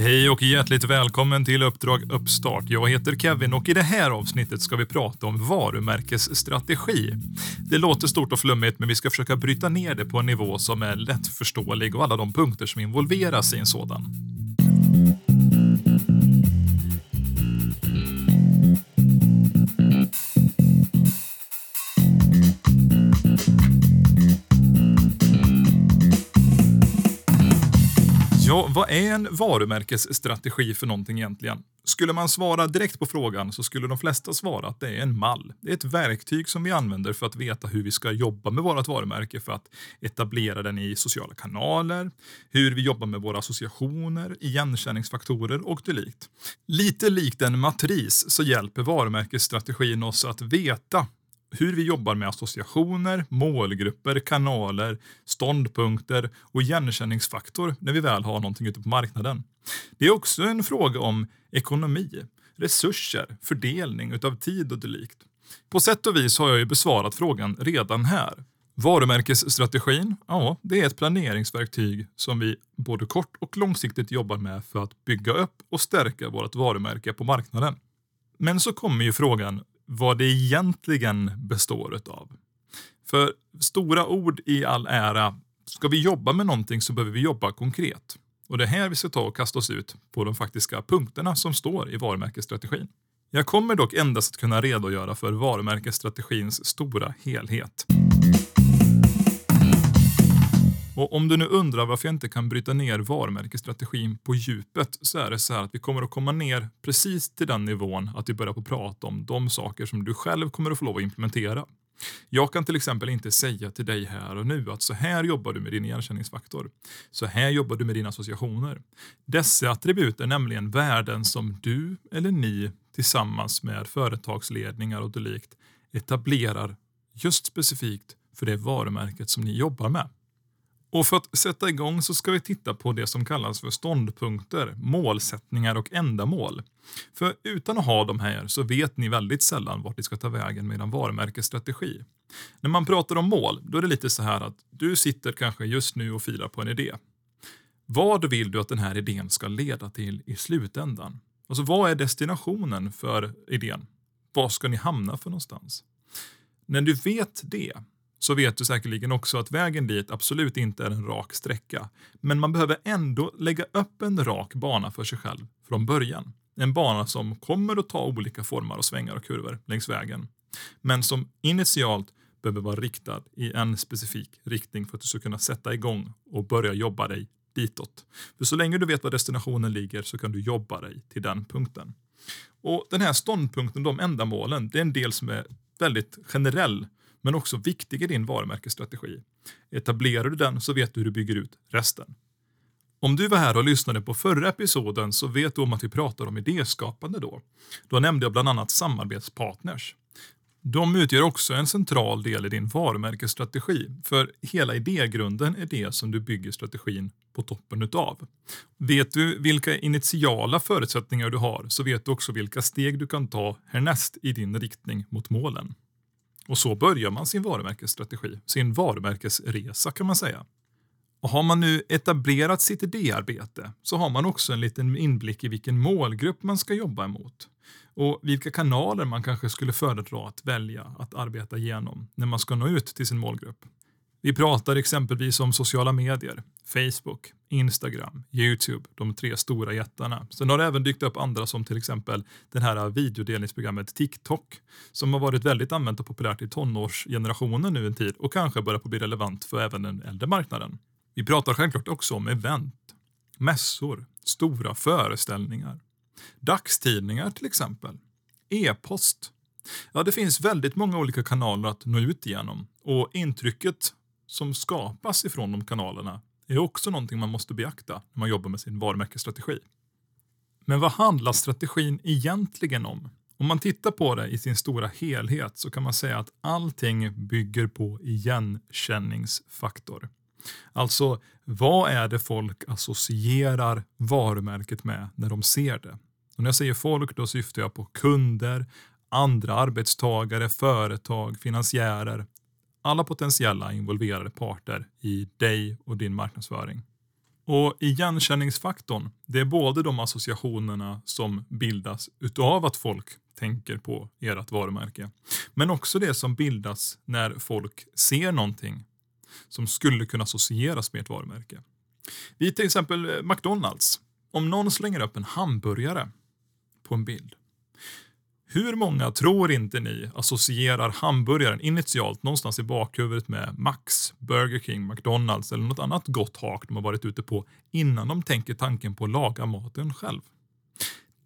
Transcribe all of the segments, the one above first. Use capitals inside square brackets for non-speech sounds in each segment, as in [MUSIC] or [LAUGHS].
Hej och hjärtligt välkommen till Uppdrag Uppstart. Jag heter Kevin och i det här avsnittet ska vi prata om varumärkesstrategi. Det låter stort och flummigt, men vi ska försöka bryta ner det på en nivå som är lättförståelig och alla de punkter som involveras i en sådan. Ja, vad är en varumärkesstrategi för någonting egentligen? Skulle man svara direkt på frågan så skulle de flesta svara att det är en mall. Det är ett verktyg som vi använder för att veta hur vi ska jobba med vårt varumärke för att etablera den i sociala kanaler, hur vi jobbar med våra associationer, igenkänningsfaktorer och dylikt. Lite likt en matris så hjälper varumärkesstrategin oss att veta hur vi jobbar med associationer, målgrupper, kanaler, ståndpunkter och igenkänningsfaktor när vi väl har någonting ute på marknaden. Det är också en fråga om ekonomi, resurser, fördelning utav tid och dylikt. På sätt och vis har jag ju besvarat frågan redan här. Varumärkesstrategin, ja, det är ett planeringsverktyg som vi både kort och långsiktigt jobbar med för att bygga upp och stärka vårt varumärke på marknaden. Men så kommer ju frågan, vad det egentligen består utav. För stora ord i all ära, ska vi jobba med någonting så behöver vi jobba konkret. Och det är här vi ska ta och kasta oss ut på de faktiska punkterna som står i varumärkesstrategin. Jag kommer dock endast att kunna redogöra för varumärkesstrategins stora helhet. Och om du nu undrar varför jag inte kan bryta ner varumärkesstrategin på djupet så är det så här att vi kommer att komma ner precis till den nivån att vi börjar på prata om de saker som du själv kommer att få lov att implementera. Jag kan till exempel inte säga till dig här och nu att så här jobbar du med din igenkänningsfaktor. Så här jobbar du med dina associationer. Dessa attribut är nämligen värden som du eller ni tillsammans med företagsledningar och dylikt etablerar just specifikt för det varumärket som ni jobbar med. Och för att sätta igång så ska vi titta på det som kallas för ståndpunkter, målsättningar och ändamål. För utan att ha de här så vet ni väldigt sällan vart ni ska ta vägen med er varumärkesstrategi. När man pratar om mål, då är det lite så här att du sitter kanske just nu och filar på en idé. Vad vill du att den här idén ska leda till i slutändan? Alltså vad är destinationen för idén? Var ska ni hamna för någonstans? När du vet det, så vet du säkerligen också att vägen dit absolut inte är en rak sträcka. Men man behöver ändå lägga upp en rak bana för sig själv från början. En bana som kommer att ta olika former och svängar och kurvor längs vägen. Men som initialt behöver vara riktad i en specifik riktning för att du ska kunna sätta igång och börja jobba dig ditåt. För så länge du vet var destinationen ligger så kan du jobba dig till den punkten. Och Den här ståndpunkten, de ändamålen, det är en del som är väldigt generell men också viktig i din varumärkesstrategi. Etablerar du den så vet du hur du bygger ut resten. Om du var här och lyssnade på förra episoden så vet du om att vi pratar om idéskapande då. Då nämnde jag bland annat samarbetspartners. De utgör också en central del i din varumärkesstrategi, för hela idégrunden är det som du bygger strategin på toppen utav. Vet du vilka initiala förutsättningar du har så vet du också vilka steg du kan ta härnäst i din riktning mot målen. Och så börjar man sin varumärkesstrategi, sin varumärkesresa kan man säga. Och har man nu etablerat sitt idéarbete så har man också en liten inblick i vilken målgrupp man ska jobba emot och vilka kanaler man kanske skulle föredra att välja att arbeta igenom när man ska nå ut till sin målgrupp. Vi pratar exempelvis om sociala medier, Facebook, Instagram, Youtube, de tre stora jättarna. Sen har det även dykt upp andra som till exempel det här videodelningsprogrammet TikTok som har varit väldigt använt och populärt i tonårsgenerationen nu en tid och kanske börjar på bli relevant för även den äldre marknaden. Vi pratar självklart också om event, mässor, stora föreställningar, dagstidningar till exempel, e-post. Ja, det finns väldigt många olika kanaler att nå ut igenom och intrycket som skapas ifrån de kanalerna är också någonting man måste beakta när man jobbar med sin varumärkesstrategi. Men vad handlar strategin egentligen om? Om man tittar på det i sin stora helhet så kan man säga att allting bygger på igenkänningsfaktor. Alltså, vad är det folk associerar varumärket med när de ser det? Och när jag säger folk då syftar jag på kunder, andra arbetstagare, företag, finansiärer, alla potentiella involverade parter i dig och din marknadsföring. Och igenkänningsfaktorn, det är både de associationerna som bildas utav att folk tänker på ert varumärke, men också det som bildas när folk ser någonting som skulle kunna associeras med ett varumärke. Vid till exempel McDonalds. Om någon slänger upp en hamburgare på en bild hur många tror inte ni associerar hamburgaren initialt någonstans i bakhuvudet med Max, Burger King, McDonalds eller något annat gott hak de har varit ute på innan de tänker tanken på att laga maten själv?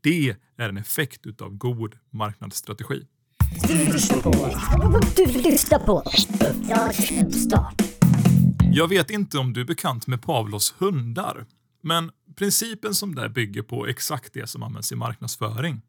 Det är en effekt utav god marknadsstrategi. Du lyssnar på Jag vet inte om du är bekant med Pavlos hundar, men principen som där bygger på exakt det som används i marknadsföring.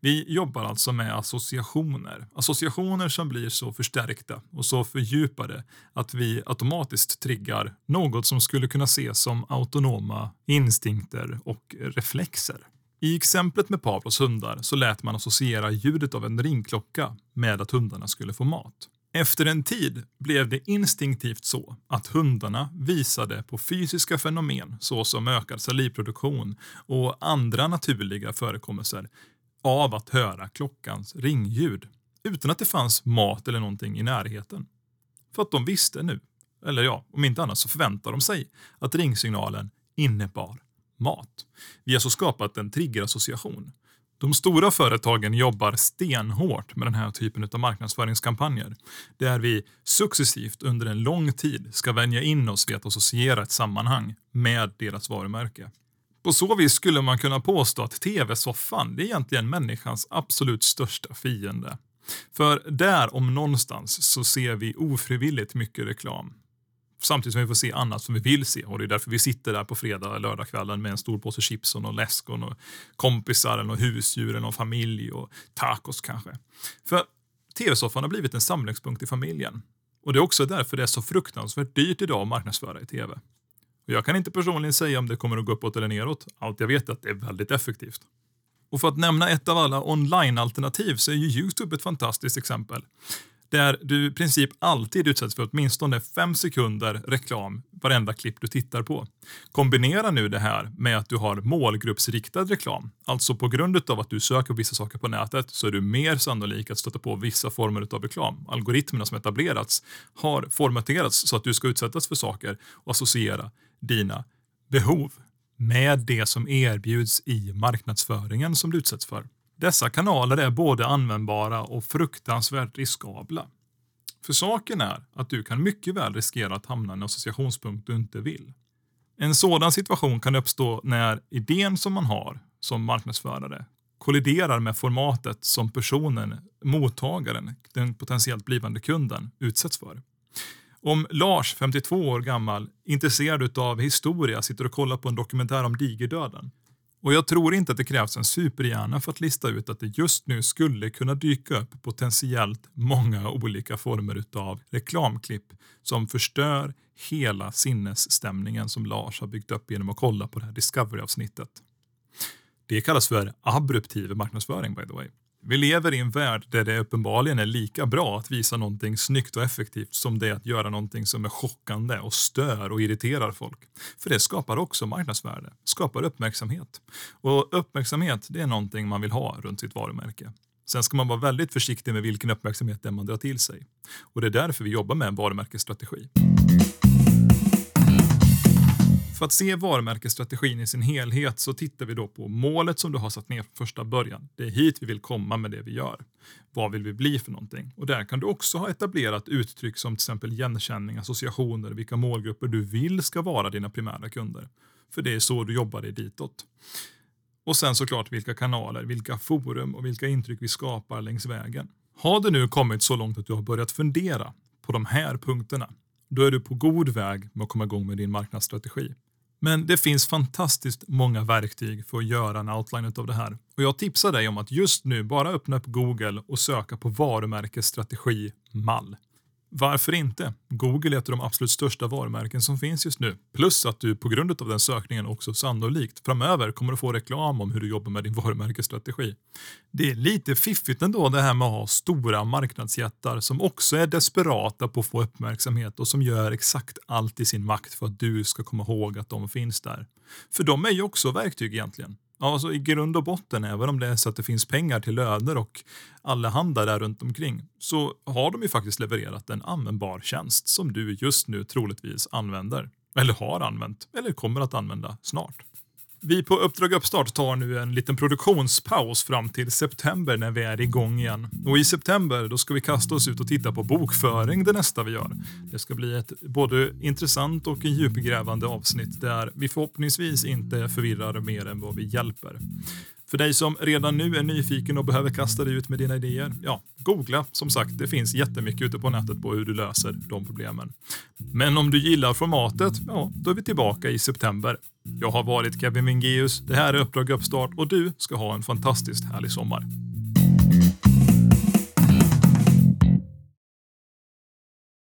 Vi jobbar alltså med associationer. Associationer som blir så förstärkta och så fördjupade att vi automatiskt triggar något som skulle kunna ses som autonoma instinkter och reflexer. I exemplet med Pavlos hundar så lät man associera ljudet av en ringklocka med att hundarna skulle få mat. Efter en tid blev det instinktivt så att hundarna visade på fysiska fenomen såsom ökad salivproduktion och andra naturliga förekommelser av att höra klockans ringljud utan att det fanns mat eller någonting i närheten. För att de visste nu, eller ja, om inte annat så förväntar de sig att ringsignalen innebar mat. Vi har så skapat en triggerassociation. De stora företagen jobbar stenhårt med den här typen av marknadsföringskampanjer där vi successivt under en lång tid ska vänja in oss vid att associera ett sammanhang med deras varumärke. På så vis skulle man kunna påstå att tv-soffan är egentligen människans absolut största fiende. För där om någonstans så ser vi ofrivilligt mycket reklam. Samtidigt som vi får se annat som vi vill se och det är därför vi sitter där på fredag lördagskvällen med en stor påse chips och någon läsk och några kompisar, eller husdjur, eller någon familj och tacos kanske. För tv-soffan har blivit en samlingspunkt i familjen. Och det är också därför det är så fruktansvärt dyrt idag att marknadsföra i tv. Jag kan inte personligen säga om det kommer att gå uppåt eller neråt. Allt jag vet är att det är väldigt effektivt. Och för att nämna ett av alla online-alternativ så är ju Youtube ett fantastiskt exempel där du i princip alltid utsätts för åtminstone fem sekunder reklam varenda klipp du tittar på. Kombinera nu det här med att du har målgruppsriktad reklam. Alltså på grund av att du söker vissa saker på nätet så är du mer sannolik att stöta på vissa former av reklam. Algoritmerna som etablerats har formaterats så att du ska utsättas för saker och associera dina behov med det som erbjuds i marknadsföringen som du utsätts för. Dessa kanaler är både användbara och fruktansvärt riskabla. För saken är att du kan mycket väl riskera att hamna i en associationspunkt du inte vill. En sådan situation kan uppstå när idén som man har som marknadsförare kolliderar med formatet som personen, mottagaren, den potentiellt blivande kunden utsätts för. Om Lars, 52 år gammal, intresserad av historia, sitter och kollar på en dokumentär om digerdöden. Och jag tror inte att det krävs en superhjärna för att lista ut att det just nu skulle kunna dyka upp potentiellt många olika former av reklamklipp som förstör hela sinnesstämningen som Lars har byggt upp genom att kolla på det här Discovery-avsnittet. Det kallas för abruptiv marknadsföring by the way. Vi lever i en värld där det uppenbarligen är lika bra att visa någonting snyggt och effektivt som det är att göra någonting som är chockande och stör och irriterar folk. För det skapar också marknadsvärde, skapar uppmärksamhet. Och uppmärksamhet, det är någonting man vill ha runt sitt varumärke. Sen ska man vara väldigt försiktig med vilken uppmärksamhet det man drar till sig. Och det är därför vi jobbar med en varumärkesstrategi. För att se varumärkesstrategin i sin helhet så tittar vi då på målet som du har satt ner från första början. Det är hit vi vill komma med det vi gör. Vad vill vi bli för någonting? Och där kan du också ha etablerat uttryck som till exempel igenkänning, associationer, vilka målgrupper du vill ska vara dina primära kunder. För det är så du jobbar dig ditåt. Och sen såklart vilka kanaler, vilka forum och vilka intryck vi skapar längs vägen. Har du nu kommit så långt att du har börjat fundera på de här punkterna, då är du på god väg med att komma igång med din marknadsstrategi. Men det finns fantastiskt många verktyg för att göra en outline av det här. Och jag tipsar dig om att just nu bara öppna upp Google och söka på varumärkesstrategi mall. Varför inte? Google är ett av de absolut största varumärken som finns just nu. Plus att du på grund av den sökningen också sannolikt framöver kommer att få reklam om hur du jobbar med din [LAUGHS] varumärkesstrategi. Det är lite fiffigt ändå det här med att ha stora marknadsjättar som också är desperata på att få uppmärksamhet och som gör exakt allt i sin makt för att du ska komma ihåg att de finns där. För de är ju också verktyg egentligen. Alltså i grund och botten, även om det är så att det finns pengar till löner och allehanda där runt omkring, så har de ju faktiskt levererat en användbar tjänst som du just nu troligtvis använder. Eller har använt, eller kommer att använda snart. Vi på Uppdrag Uppstart tar nu en liten produktionspaus fram till september när vi är igång igen. Och i september då ska vi kasta oss ut och titta på bokföring det nästa vi gör. Det ska bli ett både intressant och djupgrävande avsnitt där vi förhoppningsvis inte förvirrar mer än vad vi hjälper. För dig som redan nu är nyfiken och behöver kasta dig ut med dina idéer, ja, googla. Som sagt, det finns jättemycket ute på nätet på hur du löser de problemen. Men om du gillar formatet, ja, då är vi tillbaka i september. Jag har varit Kevin Wingeus. Det här är Uppdrag Uppstart och du ska ha en fantastiskt härlig sommar.